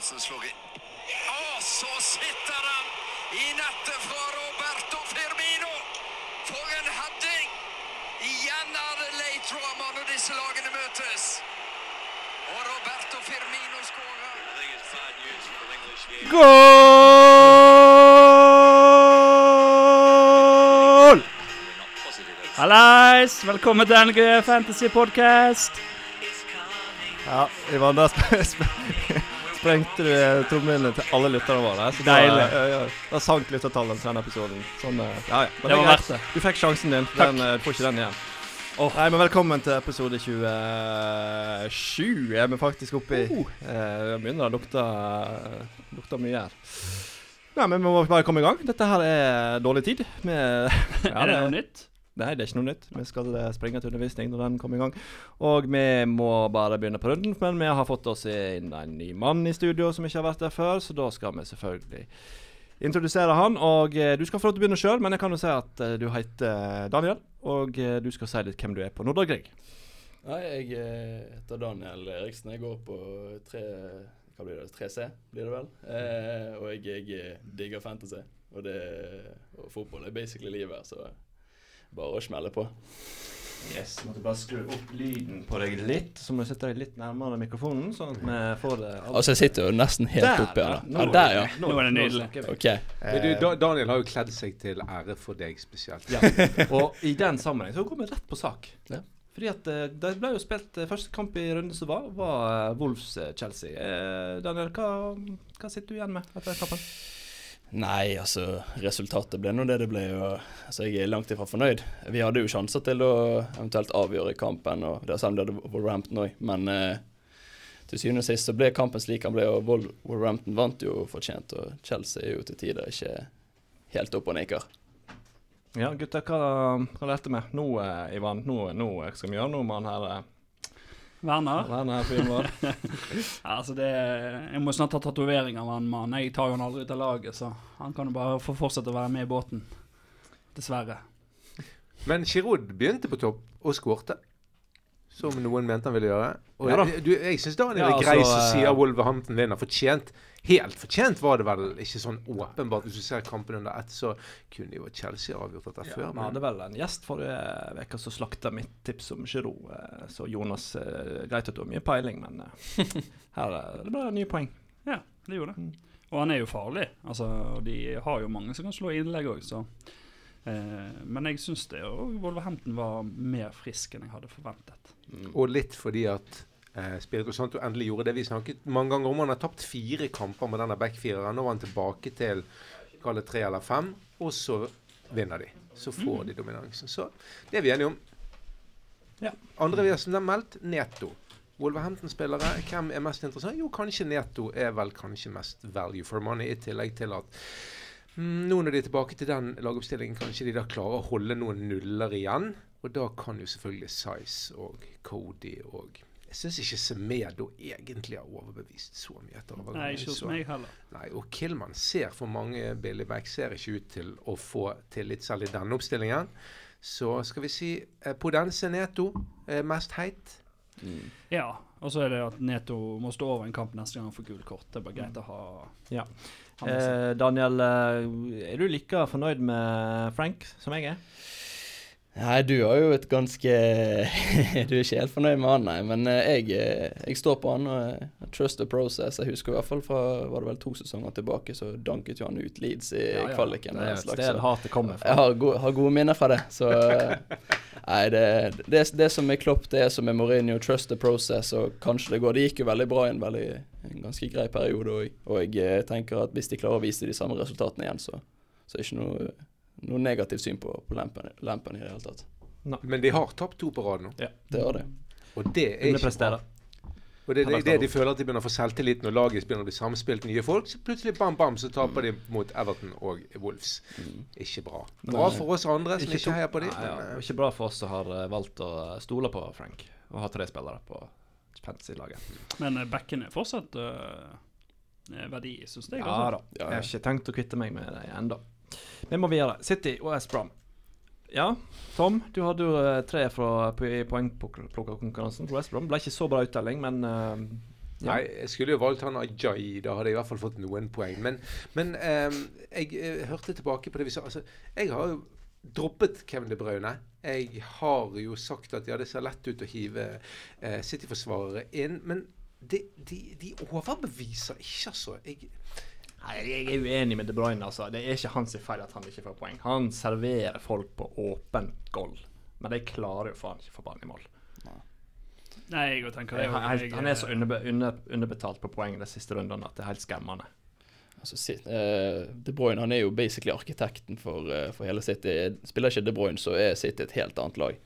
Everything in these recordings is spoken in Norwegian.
Davidsen slår inn. Og så sitter han i nettet fra Roberto Firmino! For en heading! Igjen er det late drama når disse lagene møtes. Og Roberto Firmino skårer. Goal! Hallais! Velkommen til NG Fantasy Podcast. Ja, Ivan, da sp sp sprengte du eh, trommehinnene til alle lytterne våre. Så da- Deilig. Ja, ja, da sank lyttertallet til denne episoden. Sånn, eh, ja, ja. Men Det var er verdt det. Du fikk sjansen din. Takk. Den, eh, du får ikke den igjen. Oh. Nei, men Velkommen til episode 27 Jeg er vi faktisk oppe i. Uh. Eh, begynner å lukte, lukte mye her. Nei, men Vi må bare komme i gang. Dette her er dårlig tid. Vi, ja, er det noe nytt? Nei, det er ikke noe nytt. Vi skal eh, springe til undervisning når den kommer i gang. Og vi må bare begynne på runden, men vi har fått oss inn en ny mann i studio som ikke har vært der før, så da skal vi selvfølgelig introdusere han. Og eh, du skal få lov til å begynne sjøl, men jeg kan jo si at eh, du heter Daniel. Og eh, du skal si litt hvem du er på Nordre Grieg. Nei, jeg eh, heter Daniel Eriksen. Jeg går på 3, hva blir det, 3C, blir det vel. Eh, og jeg, jeg eh, digger fantasy. Og, det, og fotball er basically livet her, så bare å smelle på. Yes, Måtte bare skru opp lyden på deg litt, så må du sette deg litt nærmere mikrofonen, sånn at vi får det Altså, jeg sitter jo nesten helt oppi her. ja. er der, ja. Nå er det nydelig. OK. Du, Daniel har jo kledd seg til ære for deg spesielt. Ja, og i den sammenheng så går vi rett på sak. Ja. Fordi at eh, det ble jo spilt eh, første kamp i runden som var, var Wolves-Chelsea. Eh, Daniel, hva, hva sitter du igjen med etter kampen? Nei, altså Resultatet ble nå det det ble. Og, altså, jeg er langt ifra fornøyd. Vi hadde jo sjanser til å eventuelt avgjøre kampen, og det selv om det hadde Wolverhampton òg. Men eh, til syvende og sist så ble kampen slik han ble, og Wolverhampton vant jo fortjent. Og Chelsea er jo til tider ikke helt opp og nikker. Ja, gutter, hva, hva lærte vi? Nå, eh, Ivan, nå, nå skal vi gjøre noe med han her Werner? Fyren. Ja, altså det, jeg må snart ta tatovering av han mannen. Jeg tar jo han aldri ut av laget, så han kan jo bare få fortsette å være med i båten. Dessverre. Men Giroud begynte på topp og skårte. Som noen mente han ville gjøre. Og Ja da. du, jeg syns Daniel Ja, er grei altså, som eh, sier Wolverhampton vinner. Fortjent. Helt fortjent var det vel ikke sånn åpenbart. Hvis du ser kampen under ett, så kunne jo Chelsea avgjort dette Ja, før. vi Men hadde vel en gjest forrige uke som slakta mitt tips om Giroud. eh, Så Jonas eh, Greit at du har mye peiling, men her det ble det nye poeng. Ja, det gjorde Mm. det. Og han er jo farlig. Altså, og de har jo mange som kan slå innlegg òg, så eh, Men jeg syns det og Wolverhampton var mer frisk enn jeg hadde forventet. Og litt fordi at eh, Spirito Santo endelig gjorde det vi snakket mange ganger om. Han har tapt fire kamper med denne backfireren. Nå var han tilbake til kall det tre eller fem, og så vinner de. Så får de dominansen. Så det er vi enige om. Ja. Andre vi har meldt, Neto. Wolverhampton-spillere, hvem er mest interessant? Jo, kanskje Neto er vel kanskje mest value for money, i tillegg til at mm, nå når de er tilbake til den lagoppstillingen, kanskje de da klarer å holde noen nuller igjen. Og da kan jo selvfølgelig Size og Cody og Jeg syns ikke Semedo egentlig har overbevist så mye. etter Nei, ikke hos meg heller. Nei, og Killman ser for mange billig back ser ikke ut til å få tillit selv i denne oppstillingen. Så skal vi si eh, Podense Neto er mest heit. Ja, og så er det at Neto må stå over en kamp neste gang han får gult kort. Det er bare greit å ha Ja. Eh, Daniel, eh, er du like fornøyd med Frank som jeg er? Nei, du har jo et ganske Du er ikke helt fornøyd med han, nei. Men eh, jeg, eh, jeg står på han og eh, trust the process. Jeg husker i hvert fall fra var det vel to sesonger tilbake, så danket jo han ut Leeds i Ja, ja. kvaliken. Det er et slags, sted hatet kommer fra. Jeg har, gode, har gode minner fra det. Så Nei, det, det, det som er Klopp, det er som er Mourinho. Trust the process, og kanskje det går. Det gikk jo veldig bra i en, veldig, en ganske grei periode òg. Og jeg tenker at hvis de klarer å vise de samme resultatene igjen, så, så er det ikke noe, noe negativt syn på, på lampen, lampen i det hele tatt. Men de har tapt to på rad nå. Ja. Det har de. Og det er ikke bra. Og det er det, det de føler at de begynner å få selvtillit når laget begynner å bli samspilt nye folk. Så plutselig bam, bam, så taper de mot Everton og Wolves. Ikke bra. Bra for oss andre som ikke, ikke heier på dem. Ja, ja, det ikke bra for oss som har eh, valgt å stole på Frank og ha tre spillere på fantasy-laget. Men eh, backen er fortsatt uh, verdi, syns jeg. Ja da. Jeg har ikke tenkt å kvitte meg med dem ennå. Vi må videre. City og West Brom. Ja, Tom, du hadde jo eh, tre fra, poengplukkerkonkurransen for West Brom. Ble ikke så bra uttelling, men uh, Ja. Nei, jeg skulle jo valgt han Ajay. Da hadde jeg i hvert fall fått noen poeng. Men, men um, jeg jeg, hørte tilbake på det vi sa. Altså, jeg har jo droppet Kevin De Bruyne. Jeg har jo sagt at ja, det ser lett ut å hive uh, City-forsvarere inn. Men de, de, de overbeviser ikke, altså. Jeg, Nei, jeg er uenig med De Bruyne. Altså. Det er ikke hans feil at han ikke får poeng. Han serverer folk på åpent gold, men de klarer jo faen ikke å få ballen i mål. Nei, jeg tenker det. Han, han er så underbe, under, underbetalt på poeng de siste rundene at det er helt skremmende. Altså, Sit- eh, De Bruyne han er jo basically arkitekten for, eh, for hele City. Spiller ikke De Bruyne, så er City et helt annet lag.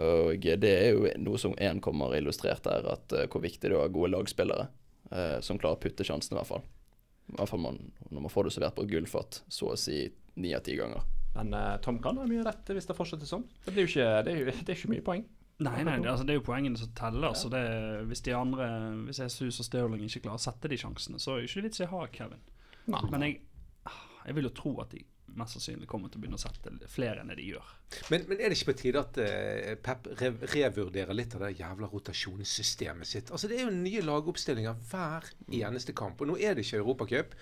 Og det er jo noe som én kommer illustrert der, at eh, hvor viktig det er å ha gode lagspillere eh, som klarer å putte sjansene, i hvert fall. I hvert fall man, når man får det servert på et gullfat, så å si ni av ti ganger. Men uh, Tom kan ha mye rett hvis det fortsetter sånn. Det, blir jo ikke, det, er jo, det er ikke mye poeng. Nei, nei, det, altså, det er jo poengene som teller. Så det, hvis de andre Hvis Jesus og Stirling ikke klarer å sette de sjansene, så er det ikke vits i å ha Kevin. Nei. Men jeg, ah, jeg vil jo tro at de mest sannsynlig kommer til å begynne å sette flere enn det de gjør. men, men er det ikke på tide at uh, Pep rev, revurderer litt av det jævla rotasjonssystemet sitt? Altså Det er jo nye lagoppstillinger hver eneste kamp. Og nå er det ikke Europacup,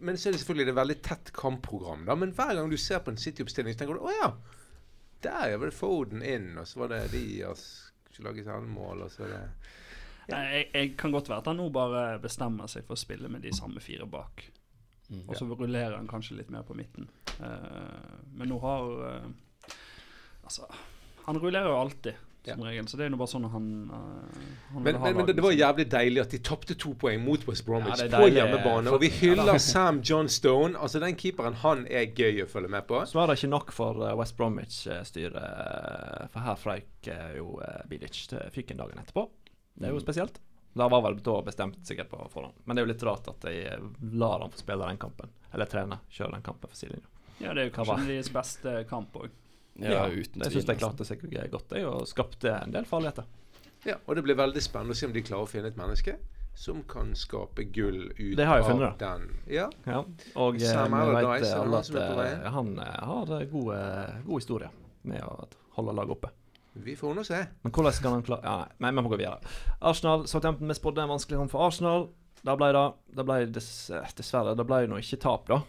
men så er det selvfølgelig det veldig tett kampprogram. da Men hver gang du ser på en City-oppstilling, så tenker du å ja, der var det Foden inn, og så var det Diaz skulle lage selvmål, og så er det Ja. Jeg, jeg kan godt være at han nå bare bestemmer seg for å spille med de samme fire bak. Mm. Og så rullerer han kanskje litt mer på midten. Uh, men nå har uh, Altså, han rullerer jo alltid, som regel. Så det er jo bare sånn han, uh, han Men, men, men det, det var jævlig deilig at de tapte to poeng mot West Bromwich Ja, på hjemmebane. Og vi hyller Sam John Stone. Altså Den keeperen, han er gøy å følge med på. Så var det ikke nok for West Bromwich-styret, for her frøyk jo Bilic til fyken dagen etterpå. Det er jo spesielt. Det var vel da bestemt sikkert på forhånd. Men det er jo litt rart at de lar han få spille den kampen. Eller trene, kjøre den kampen for sidelinja. Ja, det er jo kanskje deres beste kamp òg. Ja, uten Jeg syns de klarte seg godt, de, og skapte en del farligheter. Ja, Og det blir veldig spennende å se om de klarer å finne et menneske som kan skape gull ut Det har jeg av funnet, den. Ja, Ja, og eh, Sam vi vet alle at eh, han eh, har god, god historie med å holde laget oppe. Vi får nå se. Men hvordan skal han klare Ja, nei, vi må gå videre. Arsenal, Southampton, vi spådde en vanskelig kamp for Arsenal. Da ble det, det ble dess, eh, Dessverre, det ble nå ikke tap, da.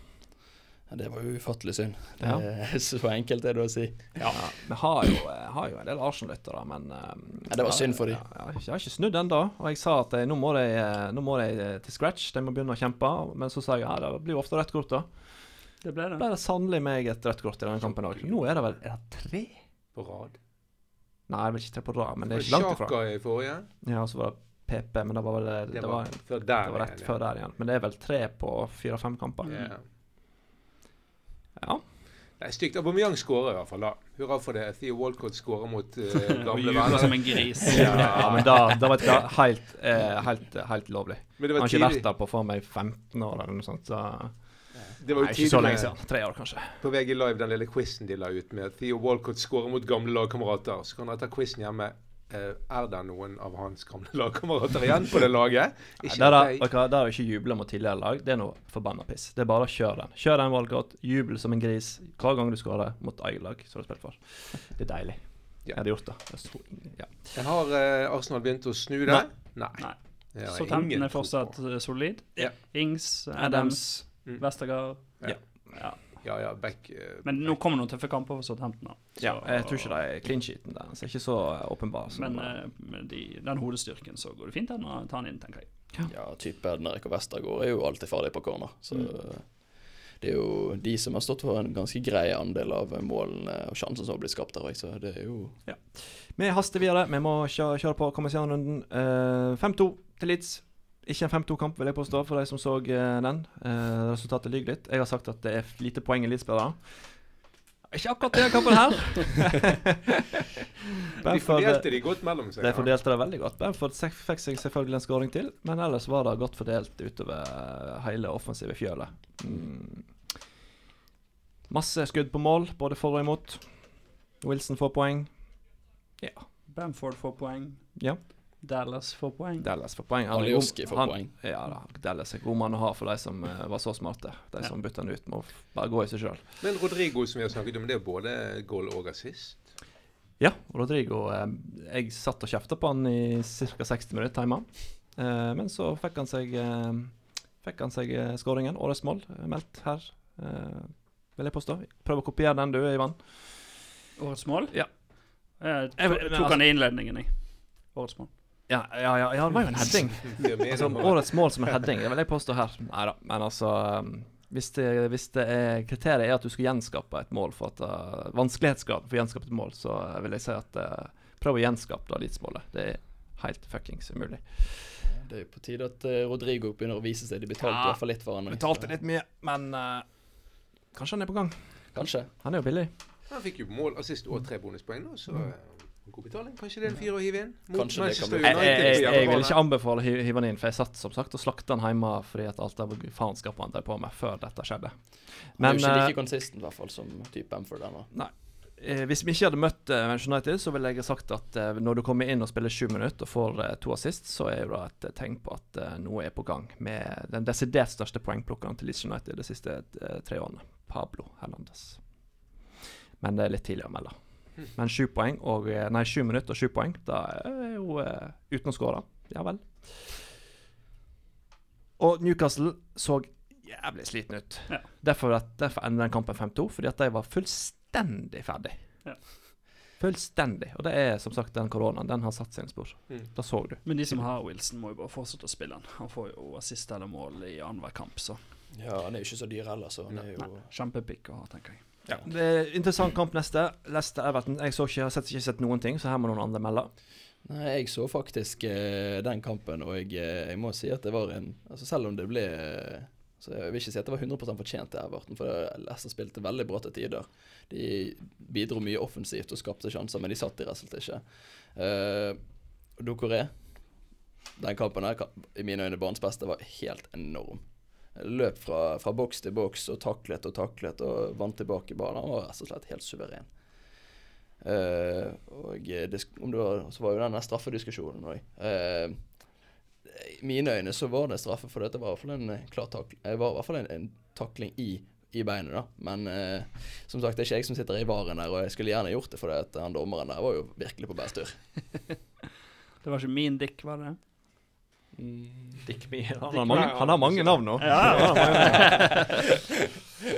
Ja, det var jo ufattelig synd. Det Ja. er så enkelt er det å si. Ja, Vi har jo, eh, har jo en del Arsenal-lyttere, men eh, Ja, det var synd for dem. Ja, ja, jeg har ikke snudd ennå. Og jeg sa at jeg, nå må de, eh, nå må de eh, til scratch, de må begynne å kjempe. Men så sa jeg ja, det blir jo ofte rødt kort, da. Det ble det. ble det sannelig meg et rødt kort i denne kampen òg. Nå er det vel er det tre? På rad. Nei, det vel ikke tre på rad, men det er ikke langt ifra. Sjaka i forrige. Ja, så var det PP, men det var vel det, Det var, var før det var rett før der igjen. Men det er vel tre på fire-fem kamper. Ja. Ja. Det er stygt. Aubameyang skårer i hvert fall, da. Hurra for det. Theo Walcott skårer mot uh, Og gamle jubler som en gris. ja, men da, da var det helt, eh, helt, helt lovlig. Men det Han har ikke vært der på for meg 15 år eller noe sånt. Så Det var Nei, jo ikke så lenge siden. Tre år, kanskje. på VG Live, den lille quizen de la ut med Theo Walcott skårer mot gamle lagkamerater. Så kan dere ta quizen hjemme. Eh, er det noen av hans gamle lagkamerater igjen på det laget? Ikke Der er vet du der er ikke juble mot tidligere lag. Det er noe forbanna piss. Det er bare å kjøre den. Kjør den Walcott. Jubel som en gris hver gang du skårer mot eget lag som du har spilt for. Det er deilig. Ja. Jeg hadde gjort det. Jeg så, ja. Har uh, Arsenal begynt å snu det? Nei. Nei. Nei. Så Tempton er fortsatt solid. Ja. Ings, Adams, Adams. Mm. Vestergaard. Ja. Ja. Ja, ja, back, uh, Men nå kommer noen tøffe kamper for Southampton. Ja, jeg tror ikke det er clean sheeten der. Så er ikke så eh, åpenbar. Men uh, med de, den hodestyrken så går det fint an å ta han inn, tenker jeg. Ja, type Ednerik og Westergård er jo alltid ferdig på corner. Så Mm. det er jo de som har stått for en ganske grei andel av målene og sjansen som har blitt skapt der så det er jo Vi haster videre. Vi må kjøre, kjøre på Kommersialrunden. Uh, 5-2 til Leeds. Ikke en 5-2-kamp, vil jeg påstå, for de som så eh, den. Eh, resultatet lyver litt. Jeg har sagt at det er lite poeng i Leeds-spillere. Ikke akkurat denne kampen her. De fordelte de godt mellom seg. de fordelte det veldig godt. Bamford fikk seg selvfølgelig en skåring til, men ellers var det godt fordelt utover eh, hele offensive fjølet. Mm. Masse skudd på mål, både for og imot. Wilson får poeng. Ja. Bamford får poeng. Ja. Dallas får poeng. Dallas får poeng. Han Alioski får han- poeng. Ja da, Dallas er god mann å ha for de som uh, var så smarte. De som bytta han ut, må bare gå i seg sjøl. Men Rodrigo, som vi har snakket om, det er både goal og assist. Ja, Rodrigo eh, Jeg satt og kjefta på han i ca. 60 minutter hjemme. Eh, men så fikk han seg eh, Fikk han seg eh, skåringen. Årets mål eh, meldt her, eh, vil jeg påstå. Prøv å kopiere den du, Ivan. Årets mål? Ja. Jeg tok, tok altså- han i innledningen, jeg. Årets mål. Ja, ja, ja, ja, det var jo en heading. Det Altså, årets mål som en heading, det vil jeg påstå her. Nei da, men altså um, hvis, det, hvis det er kriteriet er at du skal gjenskape et mål for at uh, vanskelighetsgrad for å gjenskape et mål, så uh, vil jeg si at uh, prøv å gjenskape da Leeds-målet. Det er helt fuckings umulig. Det er jo på tide at uh, Rodrigo begynner å vise seg. De betalte i hvert fall litt for han. Betalte litt mye, men uh, kanskje han er på gang. Kanskje. Han er jo billig. Han fikk jo mål, assist og tre bonuspoeng nå, så eh, god betaling. Kanskje det er en fyr å hive inn? Mot Kanskje det kan bli- Jeg, jeg, jeg, jeg vil ikke anbefale å hive den inn, for jeg satt som sagt og slakta han hjemme fordi at alt det faenskapet han drev på med før dette skjedde. Men, Men er jo ikke like konsistent, i hvert fall, som type Bamford ennå. Nei. hvis vi ikke hadde møtt eh, Manchester United, så ville jeg sagt at eh, når du kommer inn og spiller sju minutter og får eh, to assist, så er det et eh, tegn på at eh, noe er på gang med den desidert største poengplukkeren til Leeds United de siste eh, tre årene, Pablo Hernandez. Men det er litt tidlig å melde. Men sju poeng og eh, Nei, sju minutter og sju poeng, da er jo uh, uten å skåre. Ja vel. Og Newcastle så jævlig sliten ut. Ja. Derfor, at, derfor ender den kampen 5-2, fordi at de var fullstendig ferdig. Ja. Fullstendig. Og det er som sagt den koronaen. Den har satt sine spor. Mm. Da så du. Men de som har Wilson, må jo bare fortsette å spille han. Han får jo assist eller mål i annenhver kamp, så Ja, han er jo ikke så dyr heller, så han er jo kjempepick å ha, tenker jeg. Ja. Det er Interessant kamp neste. Leicester Everton. Jeg så ikke, har sett, ikke sett noen ting, så her må noen andre melde. Nei, jeg så faktisk eh, den kampen, og jeg, eh, jeg må si at det var en altså Selv om det ble eh, så Jeg vil ikke si at det var 100% fortjent til Everton, for Leicester spilte veldig bra til tider. De bidro mye offensivt og skapte sjanser, men de satt i rett ikke. Uh, Dokoré, den kampen her, i mine øyne banens beste, var helt enorm. Løp fra, fra boks til boks og taklet og taklet og vant tilbake ballen. Han var rett og slett helt suveren. Uh, og det, var, så var jo denne straffediskusjonen òg. I mine øyne så var det straffe, for dette var i hvert fall en eh, klar takling, var i hvert fall en, en takling i, i beinet. da Men uh, som sagt, det er ikke jeg som sitter i varen der, og jeg skulle gjerne gjort det, for det at han dommeren der var jo virkelig på best tur. Det var ikke min dick, var det? Dick Me. Han har mange, han har mange navn nå.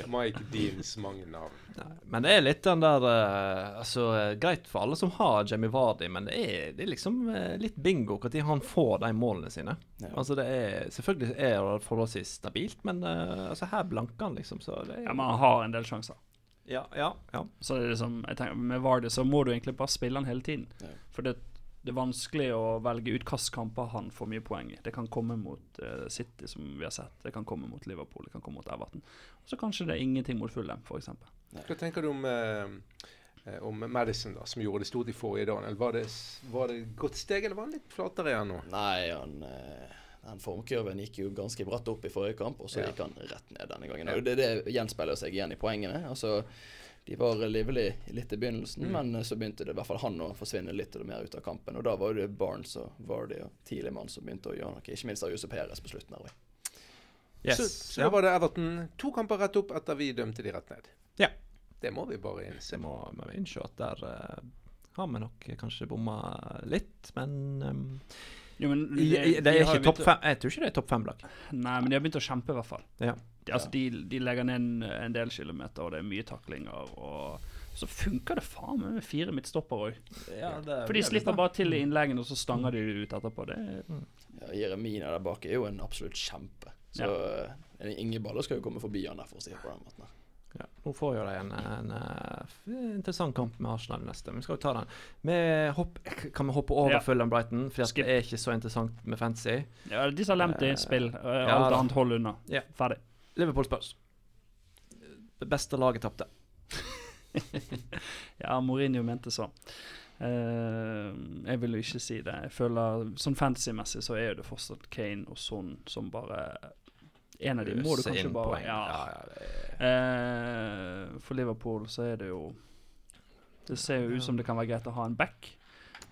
Mike Deans mange navn. Nei, Men det er litt den der uh, Altså, greit for alle som har Jamie Vardy, men det er, det er liksom uh, litt bingo når han får de målene sine. Ja. Altså, det er Selvfølgelig er det forholdsvis stabilt, men uh, altså, her blanker han, liksom, så det er Ja, men han har en del sjanser. Ja, ja, ja. Så det er liksom, jeg tenker, med Vardy så må du egentlig bare spille han hele tiden. Ja. For det, det er vanskelig å velge ut hvilke kamper han får mye poeng i. Det kan komme mot uh, City, som vi har sett. Det kan komme mot Liverpool, det kan komme mot Everton. Og Så kanskje det er ingenting mot Fulham, f.eks. Hva tenker du om, eh, om Madison, da, som gjorde det stort i forrige dag? Var det, var det et godt steg, eller var han litt flatere igjen nå? Nei, han Uh den formkurven gikk jo ganske bratt opp i forrige kamp, og så Ja. gikk han rett ned denne gangen. Og det, det gjenspeiler seg igjen i poengene. Altså, de var livlige litt i begynnelsen, Mm. men så begynte det i hvert fall han å forsvinne litt mer ut av kampen. Og da var det Barnes og Vardy og Tielemann som begynte å gjøre noe. Ikke minst Ayuso Perez på slutten her. Yes. Så, så ja. da var det Everton to kamper rett opp etter vi dømte de rett ned. Ja. Det må vi bare innse. må må vi innse at der uh, har vi nok kanskje bomma litt, men um, Jo, men det, i, Det er ikke topp fem. Jeg tror ikke det er topp fem-lag. Nei, men de har begynt å kjempe, i hvert fall. Ja. De, altså, de, de legger ned en, en del kilometer, og det er mye taklinger. Og så funker det faen meg med fire midtstoppere òg. For de slipper bare til i innleggene, og så stanger de det ut etterpå. Det er Ja, Jeremina der bak er jo en absolutt kjempe. Så ja. ingen baller skal jo komme forbi han der, for å si det på den måten. Ja, nå får jo de en, en, en, interessant kamp med Arsenal neste. Men vi skal jo ta den. Vi hopp, kan vi hoppe over Ja. Fulham Brighton? For det er ikke så interessant med fantasy. Ja, de som har lemt det, Eh, spill. Uh, ja alt annet hold unna. Ja. Ferdig. Liverpool Spurs. Det beste laget tapte. Ja, Mourinho mente så. Uh, jeg vil jo ikke si det. Jeg føler Sånn fantasy-messig så er jo det fortsatt Kane og Son som bare En av de må du kanskje bare. Ja. Ja, ja, Eh, for Liverpool så er det jo Det ser jo ut som det kan være greit å ha en back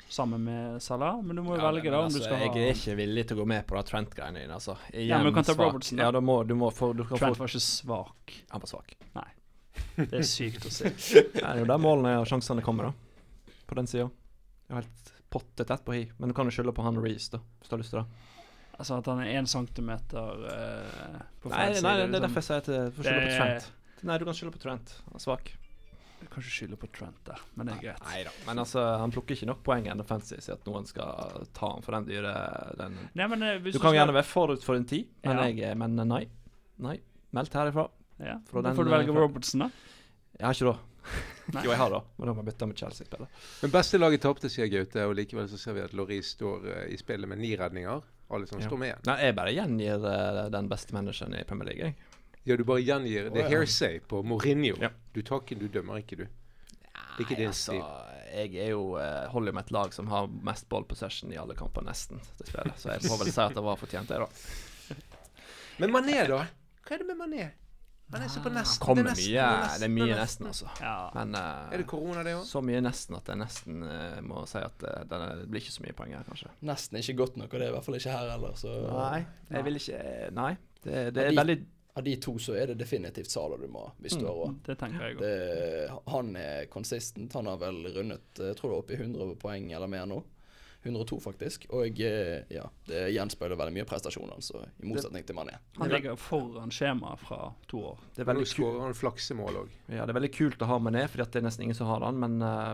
sammen med Salah, men du må jo velge da om altså, du skal Jeg ha er ikke villig til å gå med på det Trent-greiene dine. Altså. Ja, men du kan ta svak. Robertson, da. Ja, da må, du må få, du kan Trent få var ikke svak. Han var svak. Det er sykt å si. Det er jo der målene og sjansene kommer, da. På den sida. Helt potte tett på hi. Men du kan jo skylde på han Reece, da, hvis du har lyst til det. Altså at han er én centimeter eh, på feil side. nei, det er liksom. derfor jeg sier at du får skylde på Trent. Nei, du kan skylde på Trent. Han er svak. Du kan ikke skylde på Trent der, men det er greit. Nei da. Men altså, han plukker ikke nok poeng enn Fancy til at noen skal ta han for den dyre den. Nei, men, eh, hvis Du kan skal- gjerne være forut for din tid, men, Ja. jeg, men nei. Nei. Meldt herifra. ja. fra Da får du velge eh, Robertson, da. Jeg har ikke råd. Jo, jeg har det, men da må jeg bytte med Chelsea-spiller. Men beste laget tapte, sier Gaute, og likevel så ser vi at Laurie står eh, i spillet med ni redninger. Alle som Ja. står med igjen. Nei, jeg bare gjengir uh, den beste manageren i Premier League, jeg. Ja, du bare gjengir det er hearsay på Mourinho. Ja. Du tar ikke, du dømmer ikke, du. Det er ikke din altså, stil. jeg er jo uh, holder jo med et lag som har mest ball possession i alle kamper, nesten. Så jeg får vel si at det var fortjent, det, da. Men Mané, da? Hva er det med Mané? Han jeg ser på nesten. Kommer det er nesten, mye. nesten, Det er mye er nesten, altså. Ja. Men uh, Er det korona, det òg? så mye nesten at jeg nesten uh, må si at uh, det, blir ikke så mye poeng her, kanskje. Nesten ikke godt nok, og det er i hvert fall ikke her heller. Så Nei, jeg vil ikke Nei. Det, det er de- veldig av de to så er det definitivt Sala du må ha, hvis du Mm. har råd. Det tenker jeg òg. Han er konsistent. Han har vel rundet jeg tror det er oppe i 100 poeng eller mer nå. 102, faktisk. Og eh, ja, det gjenspeiler veldig mye prestasjoner, så i motsetning til Mané. Han ligger foran skjemaet fra to år. Det er veldig, skårer han flaksemål òg. ja, det er veldig kult å ha Mané, fordi det er nesten ingen som har han, men uh,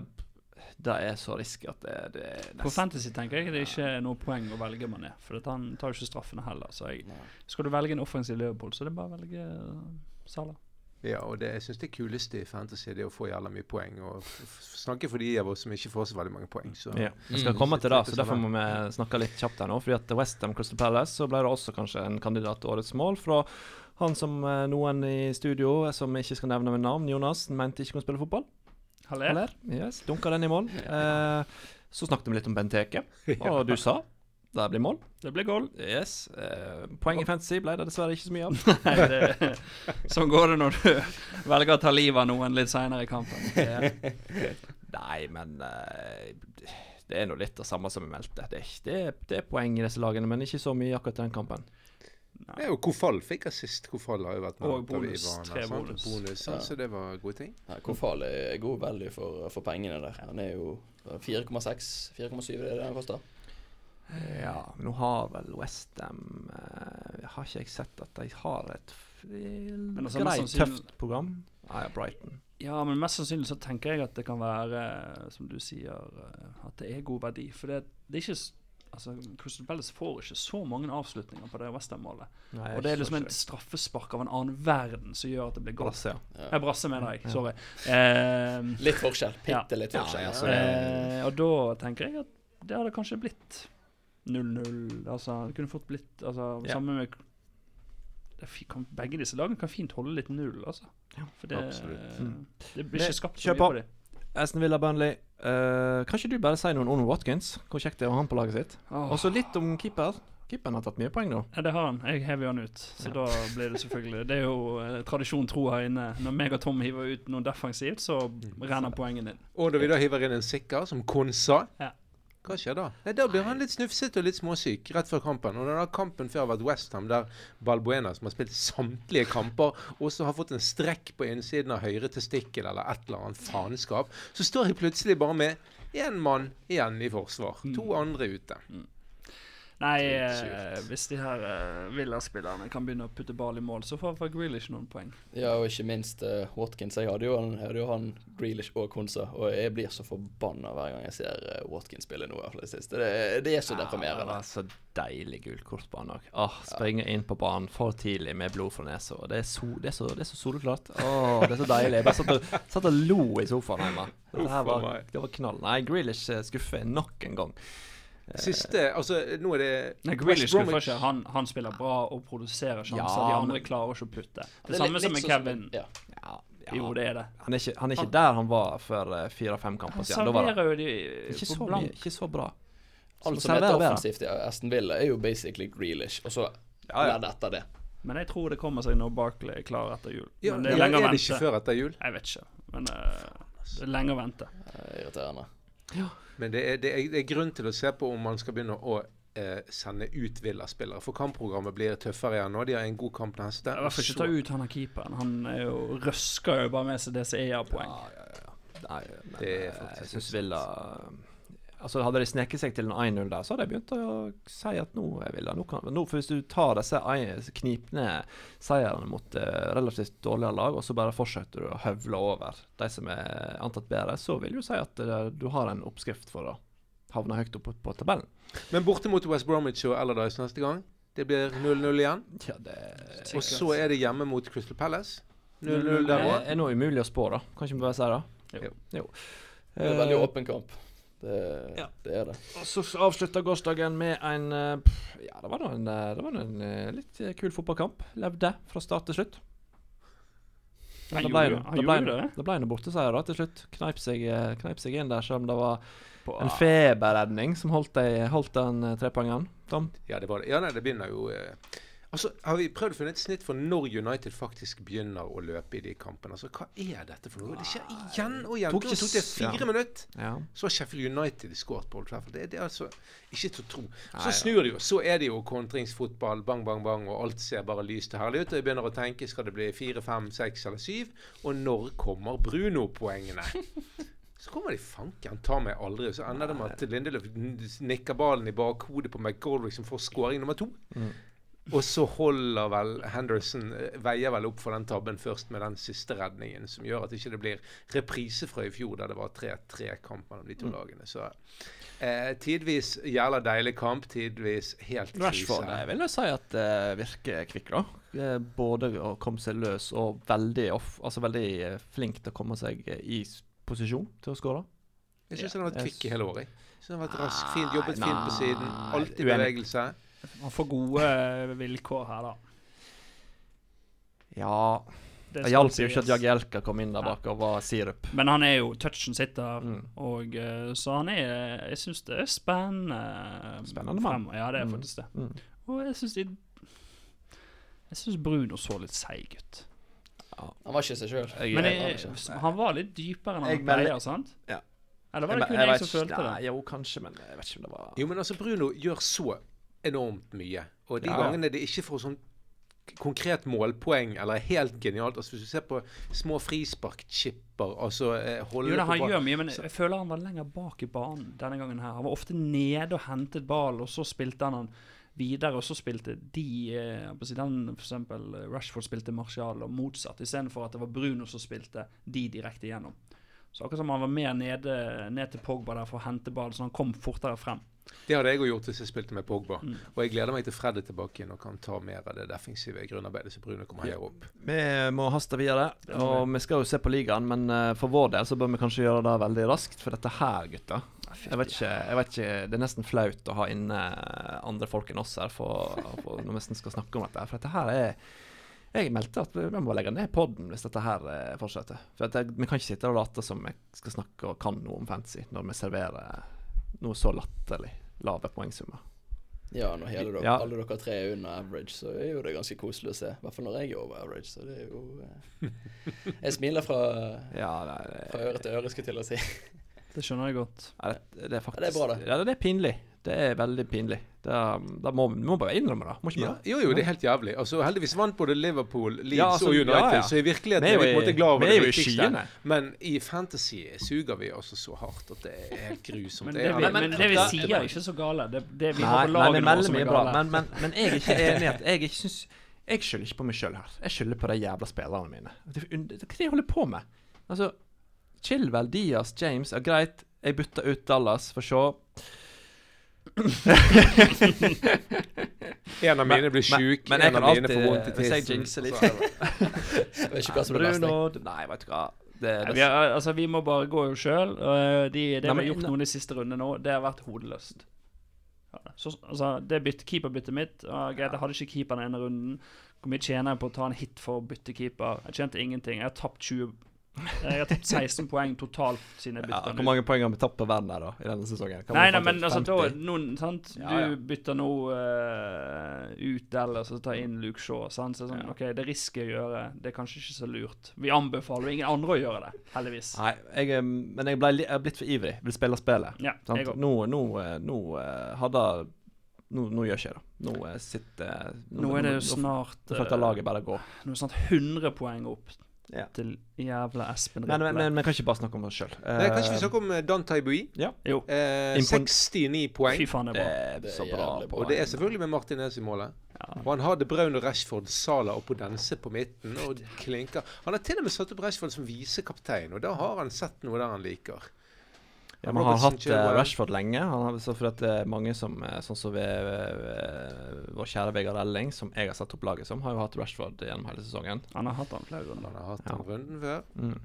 det er så risky at det, det er På nesten Fantasy tenker jeg det er ikke noe poeng å velge Mané, for at han tar jo ikke straffene heller. Så jeg, skal du velge en offensiv Liverpool, så er det bare å velge uh, Salah. Ja, og det, jeg syns det kuleste i fantasy det er å få jævla mye poeng. Og snakke for de av oss som ikke får så veldig mange poeng. Så Ja, vi skal Mm. komme til det, så derfor må vi snakke litt kjapt her nå. Fordi at Westham Crystal Palace så ble det også kanskje en kandidat til årets mål fra han som eh, noen i studio, som ikke skal nevne med navn, Jonas, mente ikke kunne spille fotball. Haller. Haller Yes, dunka den i mål. Eh, så snakket vi litt om Benteke, og du sa det blir mål. Det blir goal. Yes. Eh, poeng i fantasy ble det dessverre ikke så mye av. Nei, det, sånn går det når du velger å ta livet av noen litt seinere i kampen. Nei, men eh, det er nå litt det samme som vi meldte. Det det, det er poeng i disse lagene, men ikke så mye akkurat i den kampen. Det er jo Kofall fikk assist. Kofall har jo vært med Og bonus. Tre bonus. bonus ja. Ja. Så det var gode ting. Ja, Kofal er god value for, for pengene der. Han er jo 4,6 4,7 er det han koster. Ja, men nå har vel Westham uh, Har ikke jeg sett at de har et altså, greit, sannsynlig- tøft program? Ah, ja, Brighton. Ja, men mest sannsynlig så tenker jeg at det kan være, som du sier, eh, at det er god verdi. For det, det er ikke Altså, Crystal Palace får ikke så mange avslutninger på det Westham-målet. Og det er liksom en straffespark av en annen verden som gjør at det blir godt. Brasse, ja. Ja. Brasse, mener jeg. Ja. Sorry. Eh, Litt forskjell. Bitte litt forskjell. ja, så eh, og da tenker jeg at det hadde kanskje blitt 0-0. Altså, det kunne fort blitt altså, Ja. Samme med det kan, Begge disse lagene kan fint holde litt null, altså. Ja, For det, absolutt. Mm. det blir ikke skapt så mye på. på dem. Aston Villa Burnley. Uh, kan ikke du bare si noen om Watkins? Hvor kjekt det er å ha han på laget sitt? Og så litt om keeper. Keeperen har tatt mye poeng nå. Ja, det har han. Jeg hever han ut. Så Ja. da blir det selvfølgelig Det er jo eh, tradisjon tro her inne. Når meg og Tom hiver ut noe defensivt, så renner poengene inn. Og når vi da hiver inn en sikker som Konsa, Ja. Hva skjer da? Nei, Da blir han litt snufsete og litt småsyk rett før kampen. Og når da kampen før har vært Westham, der Balbuena, som har spilt samtlige kamper, også har fått en strekk på innsiden av høyre testikkel eller et eller annet faenskap, så står jeg plutselig bare med én mann igjen i forsvar. To andre ute. Nei, eh, hvis de her eh, Villa-spillerne kan begynne å putte ball i mål, så får Grealish noen poeng. Ja, og ikke minst eh, Watkins. Jeg hadde jo han, hadde jo han Grealish og Konsa, og jeg blir så forbanna hver gang jeg ser eh, Watkins spille nå. i hvert fall i det siste. Det, det er så Ja, det deprimerende. var så deilig gult kort på han òg. Åh, ja. inn på banen for tidlig med blod fra nesa. Det, er so, det, er så- det er så soleklart. Åh, det er så deilig. Jeg bare satt og, satt og lo i sofaen hjemme. Var, det var knall. Nei, Grealish eh, skuffer nok en gang. Siste Altså, nå er det Nei, Grealish skuffer ikke. Han, han spiller bra og produserer sjanser. Ja, de andre men- klarer ikke å putte. Det, det samme litt- som med sånn Kevin. Ja. Ja, ja. Jo, det er det. Han er ikke, han er ikke der han var for eh, fire-fem kamper siden. Han var serverer jo de ikke så, mye, blank. ikke så bra. Alt som heter offensivt i Aston Villa, er jo basically Grealish, og så Ja, ja. ledd etter det. Men jeg tror det kommer seg når Barkley er klar etter jul. Ja, Men det er ja, er det ikke før etter jul? Jeg vet ikke. Men uh, det er lenge å vente. Eh, irriterende. Men det er, det, er, det er grunn til å se på om man skal begynne å eh, sende ut Villa-spillere. For kampprogrammet blir tøffere igjen nå. De har en god kamp neste. I hvert fall ikke ta ut han av keeperen. Han er jo, røsker jo bare med seg DCE-poeng. Ja, ja, ja. Nei, men Det er eh, faktisk jeg syns sant. Villa Altså Hadde de sneket seg til en 1-0 der, så hadde jeg begynt å si at nå jeg vil nå kan, nå, For hvis du tar disse knipne seierne mot eh, relativt dårligere lag, og så bare fortsetter du å høvle over de som er antatt bedre, så vil du si at eh, du har en oppskrift for å havne høyt oppe på tabellen. Men borte mot West Bromwich og Allardyce neste gang. Det blir 0-0 igjen. Ja, det Og så er det hjemme mot Crystal Palace. 0-0 det der òg. er noe umulig å spå, da. Kan ikke vi bare si det? Jo. jo. Det er en veldig Eh, åpen kamp. Det, Ja. det er det. Og så avslutta gårsdagen med en eh, Ja, det var nå en, eh, det var en eh, litt kul fotballkamp. Levde fra start til slutt. Han det gjorde ble, det han ble, det. det ble borteseier da til slutt. Kneip seg, kneip seg inn der, selv om det var På- en feberredning som holdt, de, holdt den trepoengeren. Tom? Ja, det var det. Ja, nei, det begynner jo eh, Altså, Har vi prøvd å finne et snitt for når United faktisk begynner å løpe i de kampene? Altså, Hva er dette for noe? Det skjer igjen og igjen. Tok det tok det fire ja. minutter. Ja. Så har Sheffield United skåret på Old Trafford. Det, det er altså ikke til å tro. Så Nei, snur det jo. Så er det jo kontringsfotball, bang, bang, bang, og alt ser bare lyst og herlig ut. Og jeg begynner å tenke skal det bli fire, fem, seks eller syv? Og når kommer Bruno-poengene? Så kommer de fanken ta meg aldri. Og så ender det med at Lindeløf nikker ballen i bakhodet på McGolrick, som får skåring nummer to. Mm. Og så holder vel Henderson eh, veier vel opp for den tabben først med den siste redningen, som gjør at ikke det blir reprise fra i fjor, der det var 3-3-kamp mellom de to Mm. lagene. Så eh, tidvis jævla deilig kamp, tidvis helt Rashford jeg vil jeg si at det virker kvikk, da. Eh, Både å komme seg løs og veldig, off, altså veldig eh, flink til å komme seg eh, i posisjon til å skåre. Jeg syns han har vært kvikk i hele året. jeg. Jeg synes han har vært rask, fint, jobbet fint på siden. Alltid bevegelse. Han får gode eh, vilkår her, da. Ja Det Det hjalp jo ikke at. Jagielka kom inn der bak og var sirup. Men han er jo Touchen sitter, Mm. og eh, så han er Jeg syns det er spennende. Spennende mann. Ja, det er Mm. faktisk det. Mm. Og jeg syns Jeg syns Bruno så litt seig ut. Han var ikke seg sjøl. Men jeg, jeg, han var litt dypere enn han melder- pleier, sant? Ja. Eller var det kun jeg jeg, jeg som ikke- følte nei, det? Jo, kanskje, men jeg vet ikke om det var Jo, men altså, Bruno gjør så enormt mye. Og de Ja, gangene det ikke får sånn konkret målpoeng eller er helt genialt altså Hvis du ser på små frisparkchipper, altså eh, holde Jo det, han gjør mye, men jeg føler han var lenger bak i banen denne gangen her. Han var ofte nede og hentet ball, og så spilte han han videre, og så spilte de eh, den, For eksempel eh, Rashford spilte Martial, og motsatt, istedenfor at det var Bruno som spilte de direkte igjennom. Så akkurat som han var mer nede, ned til Pogba der for å hente ball, så han kom fortere frem. Det hadde jeg òg gjort hvis jeg spilte med Pogba. Mm. Og jeg gleder meg til Fred er tilbake igjen og kan ta mer av det defensive grunnarbeidet så Brune kommer høyere opp. Vi må haste videre, og vi skal jo se på ligaen, men eh, for vår del så bør vi kanskje gjøre det veldig raskt. For dette her, gutta Jeg vet ikke, jeg vet ikke Det er nesten flaut å ha inne andre folk enn oss her for, for når vi nesten skal snakke om dette. For dette her er Jeg meldte at vi må legge ned poden hvis dette her eh, fortsetter. For jeg, Vi kan ikke sitte og late som vi skal snakke og kan noe om fantasy når vi serverer noe så latterlig lave poengsummer. Ja, når hele dere, Ja. alle dere tre er under average, så er jo det ganske koselig å se. I hvert fall når jeg er over average, så det er jo eh. Jeg smiler fra, Ja, det, fra øre til øre, skulle jeg til å si. Det skjønner jeg godt. Ja, det, det er faktisk Ja, det er bra, det. Ja, det er pinlig. Det er veldig pinlig. Det det må vi må bare innrømme det. Må ikke Ja, det? jo, jo, det er helt jævlig. Altså, heldigvis vant både Liverpool, Leeds Ja, altså, og United, ja, ja. så i virkeligheten Vi er vi på en måte glad over vi er det viktigste. Men i fantasy suger vi altså så hardt at det er helt grusomt. Men Det det, vi, men, det vi sier, er ikke så gale. Det, det vi Nei, har på laget nå som er gale. Men, men, men jeg er ikke enig at jeg ikke syns Jeg skylder ikke på meg sjøl her. Jeg skylder på de jævla spillerne mine. Hva er det jeg holder på med? Altså, Chilwell, Diaz, James er greit, jeg bytta ut Dallas, for å se. En av mine blir sjuk, en av mine alltid- får vondt i hvis jeg jinxer litt. Jeg vet ikke hva som er best. Nei, vet du hva. Det, Nei, det, vi, er, altså, vi må bare gå jo sjøl. De, det Nei, vi har gjort noen de siste rundene nå, det har vært hodeløst. Ja, Så, altså, det bytte, keeperbyttet mitt Greit, jeg hadde ikke keeper den ene runden. Hvor mye tjener jeg på å ta en hit for å bytte keeper? Jeg tjente ingenting. Jeg har tapt 20 Jeg har tatt 16 poeng totalt siden jeg ja, hvor mange poeng har vi tapt på verden her da, i denne sesongen? Kan Nei, nei, men altså, da, noen, sant? Ja, ja. Du bytter nå uh, ut eller så tar inn Luke Shaw. Sant? Så sånn, Ja. ok, Det risker jeg å gjøre. Det er kanskje ikke så lurt. Vi anbefaler jo ingen andre å gjøre det, heldigvis. Nei, jeg, eh, men jeg, ble, jeg er blitt for ivrig. Vil spille spillet. Ja, Sant? jeg. Nå, nå, eh, nå eh, hadde nå, nå gjør ikke jeg det. Nå eh, sitter Nå er det jo snart Nå nå, nå eh, laget bare gå. Nå er det snart 100 poeng opp Ja. til jævla Espen Men, men, Riple. men vi kan ikke bare snakke om oss sjøl. Nei, kan ikke vi snakke om eh, Dan Taibui? Jo, Eh, 69 poeng. fy faen, det det er bra. Det, Det er så bra. bra. Og det er selvfølgelig med Martin Martinez i målet. Ja. Og han har De Braun og Rashford, Sala oppå Dense på midten. Og klinker. Han har til og med satt opp Rashford som visekaptein, og da har han sett noe der han liker. Ja, men han har hatt eh, Rashford lenge. Han har, så for at det er mange som eh, Sånn som ved, vår kjære Vegard Elling, som jeg har satt opp laget som, har jo hatt Rashford gjennom hele sesongen. Han har hatt han flere Han har hatt Ja. den runden før, Mm.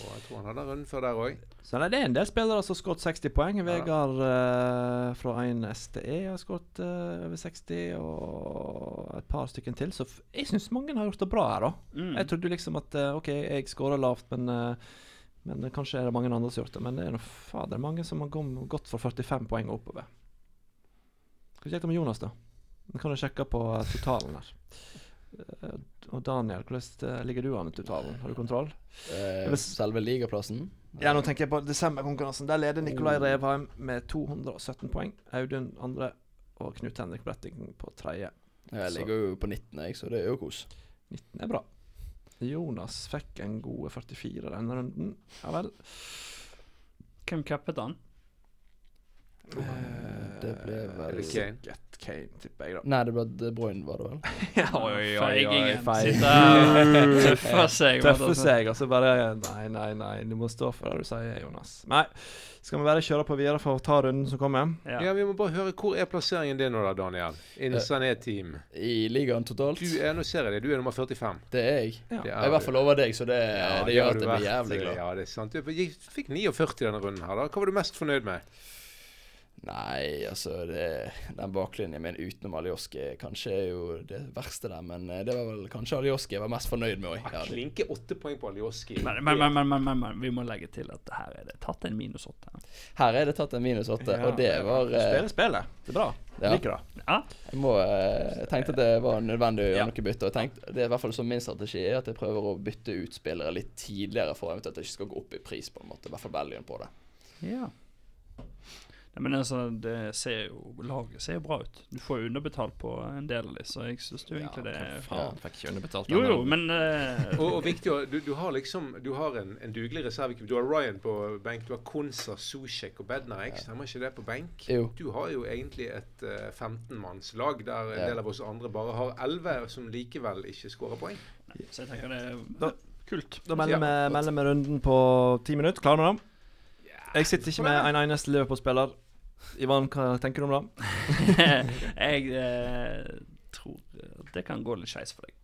og jeg tror han hadde runden før der òg. Så nei, det er en del spillere som har skåret 60 poeng. Vegard eh, fra 1 STE har skåret eh, over 60, og et par stykker til. Så f jeg syns mange har gjort det bra her, da. Mm. Jeg trodde liksom at eh, OK, jeg skårer lavt, men eh, men kanskje er det mange andre som har gjort det. Men det er noe fader mange som har gått for 45 poeng og oppover. Skal vi sjekke med Jonas, da? Vi kan jo sjekke på eh, totalen her. Eh, og Daniel, hvordan eh, ligger du an i totalen? Har du kontroll? Eh, selve ligaplassen. Ja, nå tenker jeg på desemberkonkurransen. Der leder Nikolai Revheim med 217 poeng. Audun andre og Knut Henrik Bretting på tredje. Jeg ligger jo på 19, jeg, så det er jo kos. 19 er bra. Jonas fikk en gode 44 denne runden. Ja vel. Hvem cappet han? Det ble Er vel det Kane? Sikkert Kane, tipper jeg, da. Nei, det ble De Bruyne, var det vel? Feigingen feil. sitter og tøffer seg. Tøffe altså. seg, og så bare Nei, nei, nei, du må stå for det du sier, Jonas. Nei, skal vi bare kjøre på videre for å ta runden som kommer? Ja. Ja, vi må bare høre hvor er plasseringen din nå da, Daniel? In Eh, Sané-team. I ligaen totalt. Du er, nå ser jeg det, du er nummer 45. Det er jeg. Ja. Det Jeg er I hvert fall over deg, så det, Ja, det gjør at jeg blir jævlig glad. Ja, det er sant. Du fikk 49 denne runden her, da. Hva var du mest fornøyd med? Nei, altså det, Den baklinjen min utenom Alioski kanskje er jo det verste der, men eh, det var vel kanskje Alioski jeg var mest fornøyd med òg. Ja, Klinke åtte poeng på Alioski. Men, men, men, men, men, men, men vi må legge til at her er det tatt en minus åtte. Her er det tatt en minus åtte, Ja, og det var eh, spillet. Det er bra. Ja. Liker det. Ja, Jeg må, eh, jeg tenkte at det var nødvendig å gjøre Ja. noe bytte. Og tenkte, det er i hvert fall som min strategi er at jeg prøver å bytte ut spillere litt tidligere for eventuelt at det ikke skal gå opp i pris. på en måte, I hvert fall valuen på det. ja. Nei, men altså, det ser jo Laget ser jo bra ut. Du får jo underbetalt på en del av de, så jeg syns jo egentlig det er faen, fikk ikke underbetalt. Jo, jo, men uh, Og, og viktig, du, du har liksom Du har en, en dugelig reservekeeper. Du har Ryan på benk, du har Konsa, Susjek og Bednarik. Stemmer ikke det på benk? Jo. Du har jo egentlig et uh, 15-mannslag der en del av oss andre bare har 11 som likevel ikke skårer poeng. Så jeg tenker det er Da- kult. Da melder vi Ja. melder vi runden på ti minutter. Klarer du det? Jeg sitter ikke med en eneste Liverpool-spiller. Ivan, hva tenker du om det? jeg eh, tror det kan gå litt skeis for deg.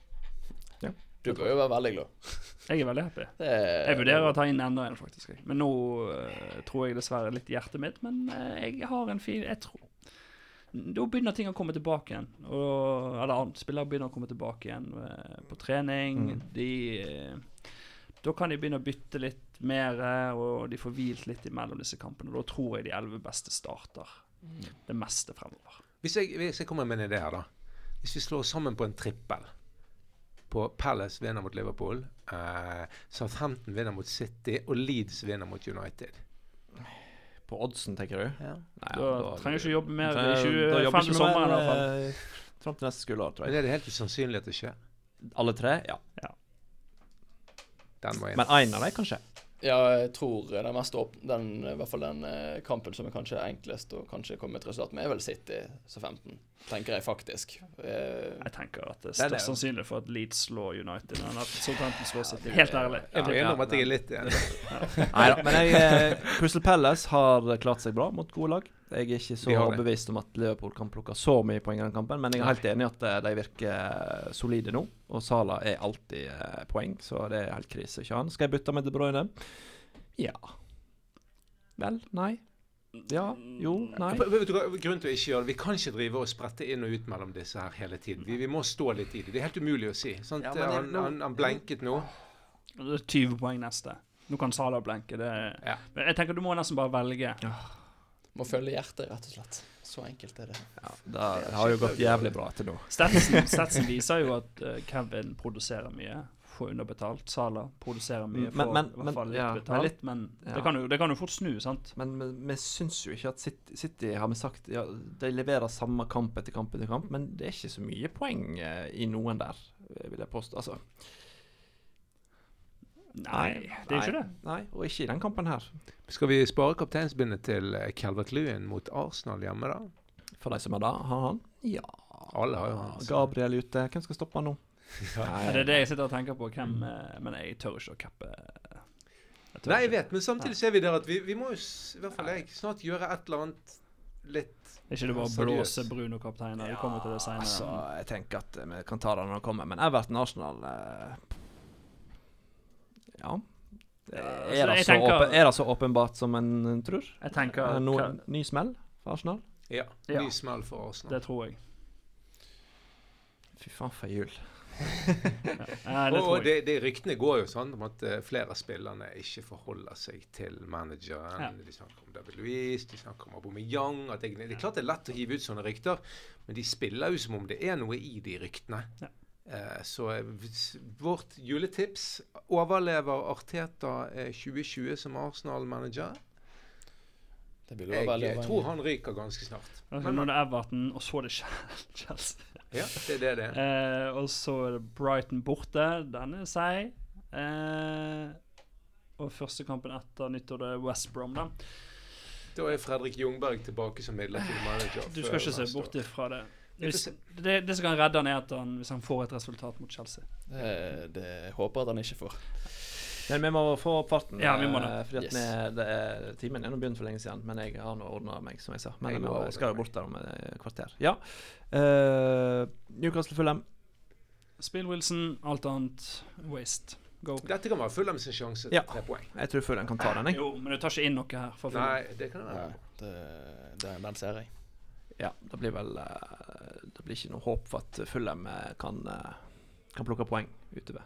Du bør jo være veldig glad. Jeg er veldig happy. Er- Jeg vurderer å ta inn enda en, faktisk. Men nå eh, tror jeg dessverre litt hjertet mitt. Men eh, jeg har en fin Jeg tror Da begynner ting å komme tilbake igjen. Og, eller annet. Spillere begynner å komme tilbake igjen eh, på trening. Mm. De eh, Da kan de begynne å bytte litt mer, og de får hvilt litt imellom disse kampene. Da tror jeg de elleve beste starter det meste fremover. Hvis jeg, hvis jeg kommer med en idé her, da. Hvis vi slår sammen på en trippel på Palace vinner mot Liverpool, eh, Southampton vinner mot City og Leeds vinner mot United. På oddsen, tenker du? Ja. Nei, Da trenger du ikke jobbe mer i Da- da 25. jobber ikke vi sommeren i hvert fall. eh, Fram til neste skoleår, tror Men jeg. er det helt usannsynlig at det skjer? Alle tre? Ja. Den var Men én av dem, kanskje? Ja, jeg tror den mest åpne den, I hvert fall den eh, kampen som er kanskje enklest og kanskje kommer med et resultat med, er vel City som 15. Tenker jeg faktisk. Eh, Jeg tenker at det er Det er det. størst sannsynlig for at Leeds slår United Men at Southampton slår City. Helt ærlig. Jeg må innrømme at jeg er litt igjen. Nei da. Men jeg, eh, Crystal Palace har klart seg bra mot gode lag. Jeg er ikke så overbevist om at Liverpool kan plukke så mye poeng i den kampen, men jeg er helt enig i at eh, de virker eh, solide nå. Og Sala er alltid eh, poeng, så det er helt krise ikke han. Skal jeg bytte med De Bruyne? Ja. Vel? Nei? Ja? Jo? Nei? Vet du hva, Grunnen til å ikke gjøre det Vi kan ikke drive og sprette inn og ut mellom disse her hele tiden. Vi, vi må stå litt i det. Det er helt umulig å si. Sant? Ja, men han, han, han blenket nå. Det er 20 poeng neste. Nå kan Salah blenke. Det Ja. Jeg tenker du må nesten bare velge. Må følge hjertet, rett og slett. Så enkelt er det. Ja, det har jo gått jævlig bra til nå. Statsen, viser jo at uh, Kevin produserer mye. Får underbetalt. Sala produserer mye, Men- får men- i hvert fall litt ja, men litt- men ja. det, kan jo, det kan jo fort snu, sant? Men men vi syns jo ikke at City, City har vi sagt ja, De leverer samme kamp etter kamp etter kamp, men det er ikke så mye poeng uh, i noen der, vil jeg påstå. Altså, Nei, det er jo ikke det. Nei, og ikke i den kampen her. Skal vi spare kapteinsbindet til eh, Calvert Lewin mot Arsenal hjemme, da? For de som er da, har han? Ja. Alle har jo han. så- Gabriel ute. Hvem skal stoppe han nå? Nei. det er det jeg sitter og tenker på. Hvem, eh, men jeg tør ikke å cappe. Jeg Nei, jeg vet, men samtidig ser vi der at vi, vi må jo, i hvert fall jeg, snart gjøre et eller annet litt Er ikke det bare å Seriøst. blåse Bruno-kapteinen? Vi kommer til det senere. Altså, jeg tenker at vi kan ta det når det kommer. Men Everton-Arsenal eh, Ja. Det er, det så tenker- åpen, er det så åpenbart som en tror? Jeg tenker Er det noe, hva- ny smell for Arsenal? Ja, Ja. ny smell for Arsenal. Det tror jeg. Fy faen, for jul. ja, det og det, det ryktene går jo sånn om at eh, flere av spillerne ikke forholder seg til manageren. Ja. De snakker om David Louise, de snakker om Aubameyang. At det, det er klart det er lett å hive ut sånne rykter, men de spiller jo som om det er noe i de ryktene. Ja. Eh, så eh, vårt juletips overlever Arteta eh, 2020 som Arsenal-manager. Jeg tror han ryker ganske snart. Men, nå er det Everton, og så er det Chelsea. Ja, det er det det er. Eh, og så er det Brighton borte. Den er seig. Eh, og første kampen etter nyttår det er West Brom, da. Da er Fredrik Jungberg tilbake som midlertidig manager. Du skal ikke se bort ifra det. Vi Hvis, det. Det som kan redde han, er at han, hvis han får et resultat mot Chelsea. Det, det håper jeg at han ikke får. Men vi må få opp farten. Ja, vi må det. eh, Fordi at Yes. vi, det er, timen er nå begynt for lenge siden, men jeg har nå ordna meg, som jeg sa. Men Jeg jeg, ordnet skal jo bort der om et kvarter. Ja. Uh, Newcastle Fulham. Spill Wilson, alt annet waste. Go. Dette kan være Fulham sin sjanse til Ja. tre poeng. Jeg tror Fulham kan ta den, jeg. Jo, men du tar ikke inn noe her. For Nei, det kan være. Nei, det, det, den ser jeg. Ja, det blir vel eh, Det blir ikke noe håp for at Fulham eh, kan, eh, kan plukke poeng utover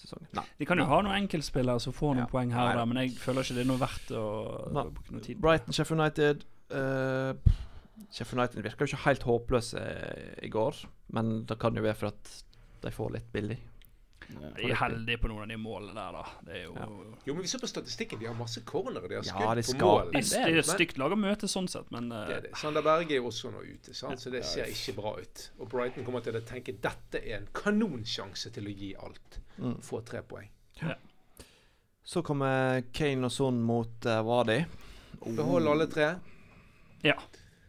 sesongen. Nei. De kan jo ha noen enkeltspillere som får noen Ja. poeng her og der, men jeg føler ikke det er noe verdt å Nei. bruke noe tid. Brighton, Sheffield United uh, Sheffield United virker jo ikke helt håpløse i går, men det kan jo være for at de får litt billig. Ja. De er heldige på noen av de målene der, da. Det er jo Ja. Jo, men vi ser på statistikken. De har masse cornere. De har Ja, skudd de på mål. Det er et stygt lag å møte sånn sett, men uh, Det er det. Sander Berge er også nå ute, sant? så det ser ikke bra ut. Og Brighton kommer til å tenke dette er en kanonsjanse til å gi alt. Mm. Få tre poeng. Så kommer Kane og Son mot uh, Wadi. Behold alle tre. ja.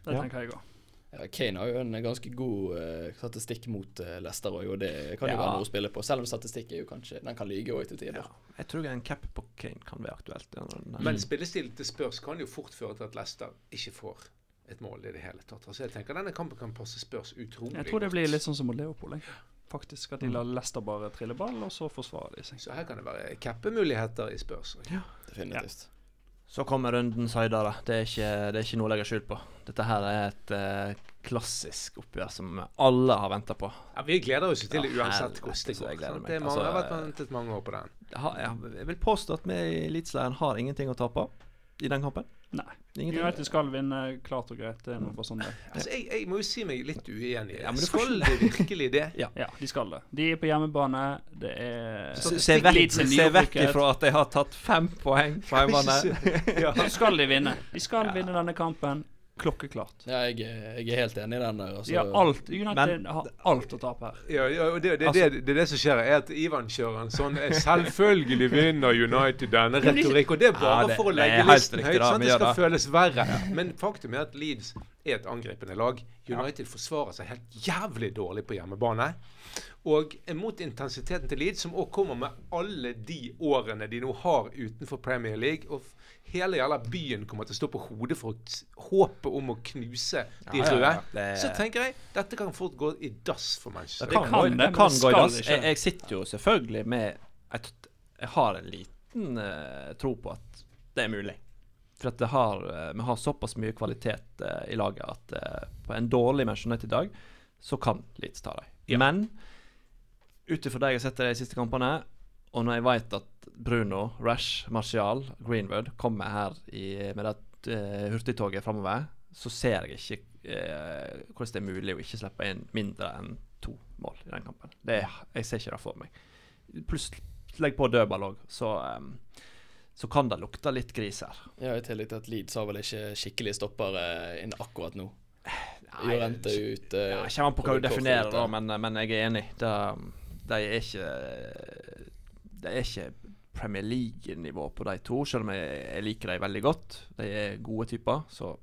Det tenker jeg òg. Ja, Kane har jo en ganske god uh, statistikk mot uh, Leicester òg, og det kan jo Ja. være noe å spille på. Selv om statistikk er jo kanskje Den kan lyge òg til tider. Ja. Jeg tror en cap på Kane kan være aktuelt. Ja, nei. Men spillestilen til Spurs kan jo fort føre til at Leicester ikke får et mål i det hele tatt. Altså jeg tenker Denne kampen kan passe Spurs utrolig Jeg tror det blir litt sånn som mot Leopold. Jeg. Faktisk At de Mm. lar Leicester bare trille ball, og så forsvarer de seg. Så her kan det være cappemuligheter i Spurs. Definitivt. Så kommer rundens høydere. Det det er ikke noe å legge skjul på. Dette her er et eh, klassisk oppgjør som alle har venta på. Ja, Vi gleder oss til det uansett hvordan det går. Det mange, Altså, har vært ventet mange år på den. Jeg vil påstå at vi i Eliteserien har ingenting å tape i den kampen. Nei. Ingenting. United skal vinne klart og greit. Det er noe sånn det Altså, jeg, jeg må jo si meg litt uenig. Ja, men Skal det virkelig det? Ja, de skal det. De er på hjemmebane. Det er Se, vekk, se vekk ifra at de har tatt fem poeng fra hjemmebane. ja. Så skal de vinne. De skal vinne denne kampen klokkeklart. Ja, jeg, jeg er helt enig i den der. Altså, Ja, alt, United Men- har alt å tape her. Ja, ja, og det, det, Altså- det, det er det som skjer, er at Ivan kjører en sånn eh, 'Selvfølgelig vinner United denne retorikk'. Og det er bare Ja, det- for å legge listen høyt. sånn at Det skal føles verre. Men faktum er at Leeds er et angripende lag. United forsvarer seg helt jævlig dårlig på hjemmebane. Og mot intensiteten til Leeds, som også kommer med alle de årene de nå har utenfor Premier League. Og hele jævla byen kommer til å stå på hodet for håpet om å knuse de Ja, ja, røde. ja. Så tenker jeg dette kan fort gå i dass for Manchester. Det kan, det, det kan gå i dass. Jeg, jeg sitter jo selvfølgelig med et, Jeg har en liten uh, tro på at det er mulig. For at det har, uh, vi har såpass mye kvalitet uh, i laget at på en dårlig Manchester United-dag så kan Leeds ta dem. Ja. Men ut ifra det jeg har sett i de siste kampene, og når jeg vet at Bruno, Rash, Martial, Greenwood kommer her i, med det uh, hurtigtoget framover, så ser jeg ikke uh, hvordan det er mulig å ikke slippe inn mindre enn to mål i den kampen. Det, jeg ser ikke det for meg. Pluss legg på dødball òg, så, um, så kan det lukte litt gris her. Ja, I tillegg til at Leeds har vel ikke skikkelig stoppere inn akkurat nå. Nei, Jorente ut. eh, Ja, Kommer an på hva du definerer, da, men, men jeg er enig. Det, de er ikke De er ikke Premier League-nivå på de to, selv om jeg, jeg liker dem veldig godt. De er gode typer, så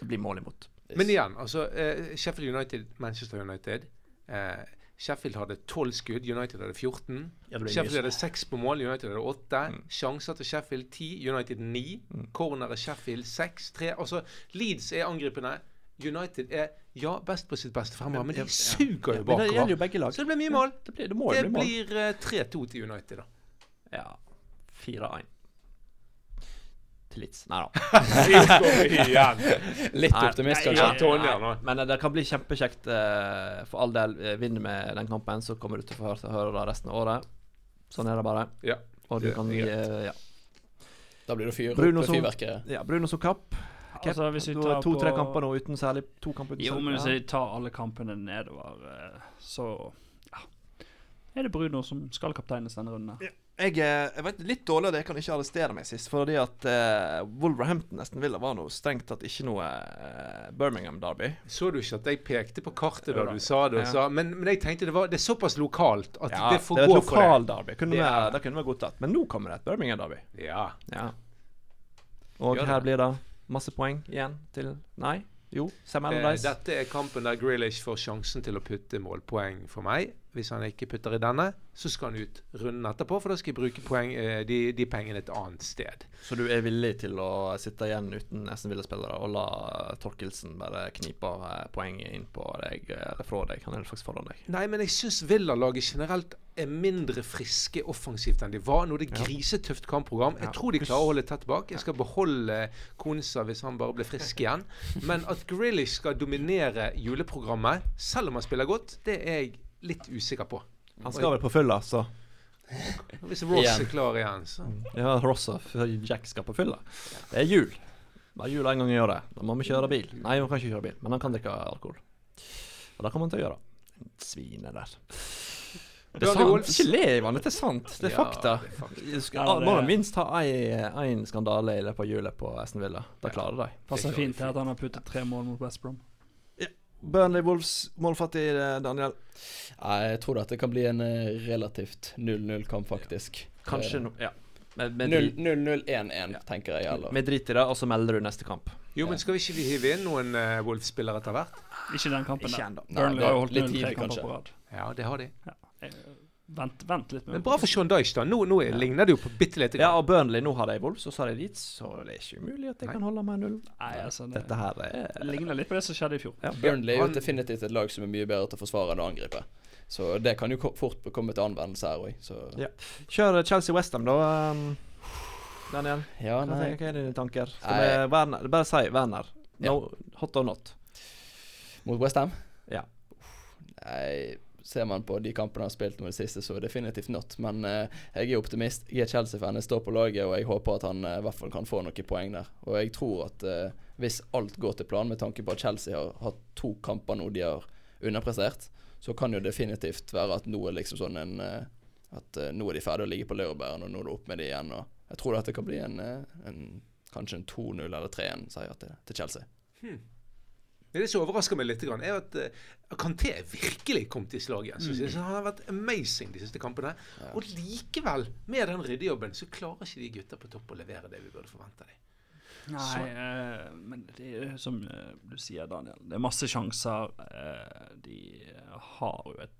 det blir mål imot. Men igjen, altså eh, Sheffield United, Manchester United. Eh, Sheffield hadde 12 skudd, United hadde 14. Ja, det blir Sheffield hadde 6 på mål, United hadde 8. Mm. Sjanser til Sheffield 10, United 9. Mm. Corner er Sheffield 6. 3. Altså, Leeds er angripende. United er ja, best på sitt beste fremover, men de suger jo Men det gjelder bakover. jo begge lag. Så det blir mye mål. Det blir, det må Det bli mål. blir eh, 3-2 til United, da. Ja. 4-1. Til Leeds. Nei da. Litt optimist, nei, kanskje. Nei, nei. Men eh, det kan bli kjempekjekt. eh, for all del, eh, vinner med den kampen, så kommer du til å få høre, høre det resten av året. Sånn er det bare. Ja. Og du kan eh, ja. Da blir det fyr opp fyrverkeriet. ja, Bruno som kapp. Altså, hvis vi Du har tar To-tre på- kamper nå uten særlig To kamper uten Jo, særlig- men hvis jeg tar alle kampene nedover, eh, så ja. er det Bruno som skal kapteines denne runden. Ja. Jeg, eh, jeg vet litt dårlig at jeg kan ikke arrestere meg sist, fordi at uh, Wolverhampton nesten ville var noe strengt tatt ikke noe uh, Birmingham-derby. Så du ikke at jeg pekte på kartet da du sa det? Ja. sa, men, men jeg tenkte det var det er såpass lokalt at Ja, det får det gå for det. Derby. Kunne Det vi- Det kunne vi godtatt. Men nå kommer det et Birmingham-derby. Ja. Ja. Og Gjør det. her blir det masse poeng igjen til Nei? Jo, Sam Eh, dette er kampen der Grealish får sjansen til å putte målpoeng for meg. Hvis han ikke putter i denne, så skal han ut runden etterpå, for da skal jeg bruke poeng, eh, de, de pengene et annet sted. Så du er villig til å sitte igjen uten Aston Villa-spillere og la Torkelsen bare knipe av eh, inn på deg, eh, eller fra deg? Han er faktisk foran deg. Nei, men jeg syns Villa-laget generelt er mindre friske offensivt enn de var. Nå er det grisetøft kampprogram. Jeg tror de klarer å holde tett bak. Jeg skal beholde Konsa hvis han bare blir frisk igjen. Men at Grealish skal dominere juleprogrammet, selv om han spiller godt, det er jeg litt usikker på. Han skal vel på fylla, så Hvis Ross Igjen. er klar igjen, så Ja, Ross og Jack skal på fylla. Det er jul. Bare jul en gang i året. Da må vi kjøre bil. Nei, vi kan ikke kjøre bil, men han kan drikke alkohol. Og det kommer han til å gjøre. Svinet der. Det er sant. Ikke le, Ivan. Det er sant. Det er fakta. det er må er- minst ha én skandale i løpet av julet på Aston Villa. Da klarer de. Passer fint til at han har puttet tre mål mot West Brom. Burnley Wolves, målfattig, eh, Daniel. Jeg tror det kan bli en eh, relativt 0-0-kamp, faktisk. Kanskje no, Ja. Men, men, 0-0-1-1, tenker jeg. Eller. vi driter i det, og så melder du neste kamp. Jo, men skal vi ikke hive inn noen uh, Wolf-spillere etter hvert? Ikke den kampen Ikke. Burnley har jo holdt litt null tre tidlig, kamper kanskje. på rad. Ja, det har de. Ja. Vent, vent litt med Men bra for Sean Dyche, da. Nå, nå ligner det jo på bitte lite Ja, og Burnley, nå har de Wolves, og så har de Leeds, så det er ikke umulig at de Nei. kan holde med null. Nei, altså, det Dette her er ligner litt på det som skjedde i fjor. Ja. Burnley er jo definitivt et lag som er mye bedre til å forsvare enn å angripe. Så det kan jo fort komme til anvendelse her òg. Ja. Kjør Chelsea-Westham, da. Um, Daniel, ja, hva, tenker, hva er dine tanker? Skal vi Werner, bare si Werner. No, Hot or not. Mot Westham? Ja. Nei, ser man på de kampene han har spilt med det siste, så definitivt not. Men eh, jeg er optimist. Jeg er Chelsea-fan, jeg står på laget, og jeg håper at han eh, i hvert fall kan få noen poeng der. Og jeg tror at eh, hvis alt går til plan, med tanke på at Chelsea har hatt to kamper nå de har underprestert, så kan jo definitivt være at nå er liksom sånn en eh, At eh, nå er de ferdige å ligge på laurbæren, og nå er det opp med de igjen. Og jeg tror dette kan bli en, eh, en kanskje en 2-0 eller 3-1-seier til, til Chelsea. Det som overrasker meg litt, er at uh, Kanté virkelig kom til slag igjen. synes jeg. Han har vært amazing de siste kampene. Og likevel, med den ryddejobben, så klarer ikke de gutta på topp å levere det vi burde forvente dem. Nei, eh, men det er som eh, du sier, Daniel. Det er masse sjanser. eh, de har jo et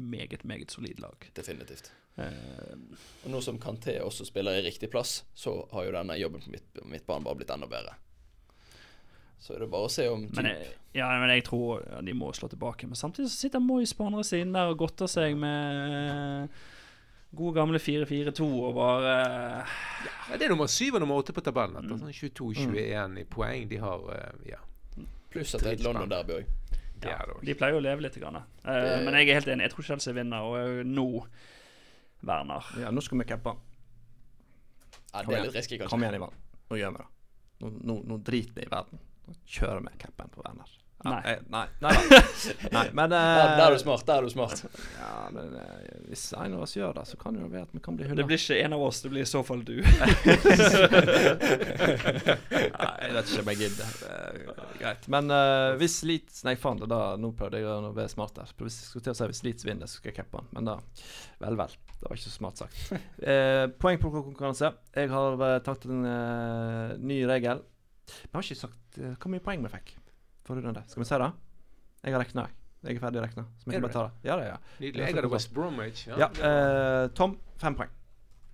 meget, meget solid lag. Definitivt. Eh, Og nå som Kanté også spiller i riktig plass, så har jo denne jobben på mitt midtbanen bare blitt enda bedre. Så er det bare å se om men, jeg, ja, men jeg tror ja, de må slå tilbake. Men samtidig så sitter Moyes på andre siden der og godter seg med gode gamle 4-4-2 og bare Ja, det er nummer 7 og nummer 8 på tabellen. Etter, sånn 22-21 i poeng. De har Ja. Pluss at det er et London-derby òg. Ja. De pleier jo å leve litt. Grann. uh, Det- men jeg er helt enig. Jeg tror Chelsea vinner, og eh, nå Werner. Ja, nå skal vi cappe. Ja, det er litt risky, Kom kanskje. igjen, Ivan. Nå gjør vi det. Nå, nå, nå driter vi i verden. Nå kjører vi capen på Werner. Ja, Nei. jeg- Nei, nei da. Nei, men uh, Der, der er du smart. Der er du smart. Ja, men uh, hvis en av oss gjør det, så kan det jo være at vi kan bli Det blir ikke en av oss, det blir i så fall du. Nei, jeg vet ikke om jeg gidder. Er Greit. Men eh, hvis Leeds Nei, faen, det da, nå prøvde jeg å være smart der. Hvis jeg skulle til å si hvis Leeds vinner, så skal jeg cappe han. Men da Vel, vel. Det var ikke så smart sagt. Eh, poeng på konkurranse. Jeg har uh, tatt en eh, ny regel. Vi har ikke sagt uh, hvor mye poeng vi fikk forrige runde. Skal vi se det? Jeg har regna, jeg. Jeg er ferdig regna. Så vi Er kan bare ta det. Ja, det er. Nydelig. Jeg hadde West Bromwich. Ja, eh, Tom, fem poeng.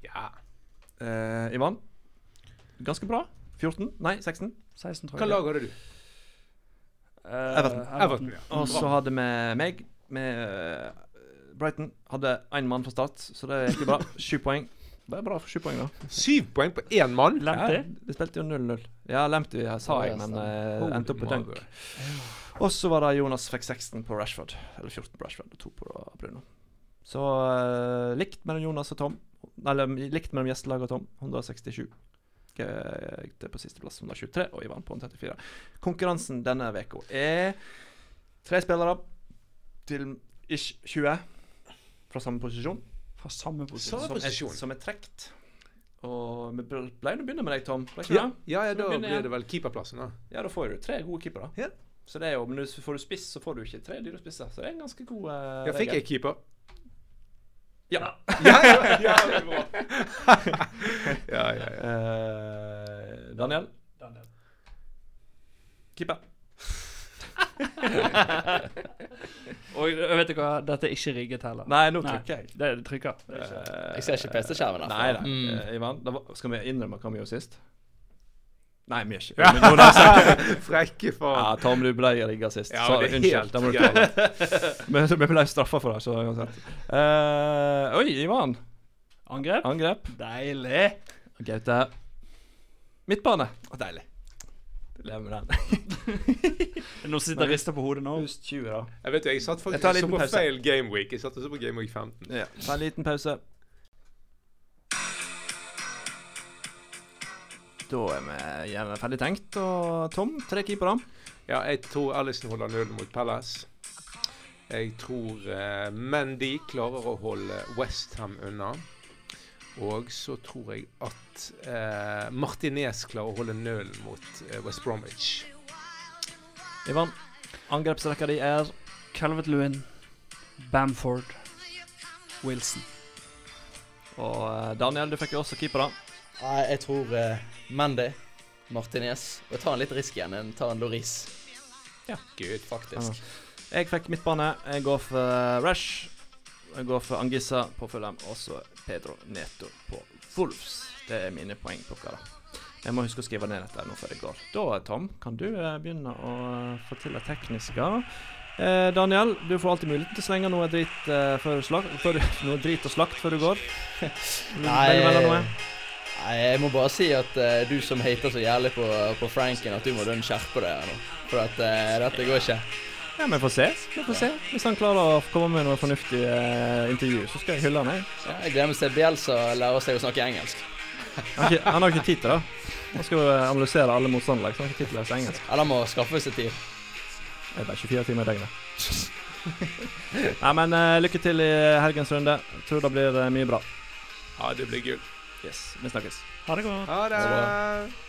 ja. Uh, Ivan, ganske bra. 14? Nei, 16. 16, tror Hva lag hadde du? Uh, Everton. Everton. ja. Og så hadde vi meg med Brighton. Hadde én mann fra start, så det gikk jo bra. Sju poeng. Det er bra for sju poeng, da. Syv poeng på én mann. Lamptey? Ja, vi spilte jo 0-0. Ja, Lamptey ja, sa jeg, men uh, endte opp på dunk. Og så var det Jonas fikk 16 på Rashford. Eller 14 på Rashford og 2 på Bruno. Så uh, likt mellom Jonas og Tom. Eller likt mellom gjestelaget og Tom. 167. Jeg gikk på sisteplass 123, og Ivan på 134. Konkurransen denne uka er tre spillere til ish 20 fra samme posisjon. Fra samme posisjon. Samme Som er, posisjon. som er trekt. Og vi ble nå begynne med deg, Tom. Ja, ja, ja da begynner blir det vel keeperplassen, da. Ja, da får du tre gode keepere. Ja. Så det er jo, Men hvis får du spiss, så får du ikke tre dyre spisser. Så det er en ganske god uh, Ja, fikk jeg keeper? Ja. Ja, ja, ja, ja, ja, ja. Eh, Daniel? Keeper. Og vet du hva, dette er ikke rigget heller. Nei, nå Nei. trykker jeg. Det er det trykker. Det er ikke. Jeg ser ikke PC-skjermen. Nei da. Mm. Eh, Ivan, da var, skal vi innrømme hva vi gjorde sist? Nei, vi gjør ikke Men sagt Frekke Ja. Tom, du ble rigga sist. Ja, så det er unnskyld. Da må du ta det. Vi vi ble straffa for det, så uansett. Uh, oi, Ivan. Angrep? Angrep. Deilig. Gaute. Midtbane. Deilig. Lever med den. Nå sitter jeg og rister på hodet nå. Pluss 20, da. Jeg vet jo, jeg satt faktisk jeg så på pause. feil gameweek. Jeg satt og så på gameweek 15. Ja. Ta en liten pause. Da er vi gjerne ferdig tenkt. Og Tom, tre keepere. Ja, jeg tror Alison holder null mot Palace. Jeg tror uh, Mendy klarer å holde Westham unna. Og så tror jeg at eh, Martinez klarer å holde nølen mot eh, West Bromwich. Ivan, angrepsrekka di er Calvert Lewin, Bamford, Wilson. Og eh, Daniel, du fikk jo også keepere. Nei, jeg tror uh, Mendy, Martinez Og jeg tar en litt risk igjen. En- tar en Loris. Ja. Gud, faktisk. Jeg fikk midtbane. Jeg går for eh, Rush. Jeg går for Angissa på Fulham. Og så Pedro Neto på Wolves. Det er mine poengplukkere. Jeg må huske å skrive ned dette nå før det går. Da, Tom, kan du eh, begynne å få til det tekniske. Eh, Daniel, du får alltid muligheten til å slenge noe drit, eh, før slag, før, noe drit og slakt før du går. Nei? Nei, jeg må bare si at uh, du som hater så jævlig på, på Franken, at du må skjerpe deg her nå. For at uh, dette går ikke. Ja, vi får se. Vi får se. Hvis han klarer å komme med noe fornuftig eh, intervju, så skal jeg hylle han. Jeg. Ja, jeg gleder meg til Bielsa lærer seg å snakke engelsk. Han, har ikke, han har ikke tid til det. Han skal jo eh, analysere alle motstandere, så han har ikke tid til å lese engelsk. Eller må skaffe seg tid. Det er bare 24 timer i døgnet. Nei, men uh, lykke til i helgens runde. Tror det blir uh, mye bra. Ja, det blir gull. Yes, vi snakkes. Ha det godt. Ha det! Ha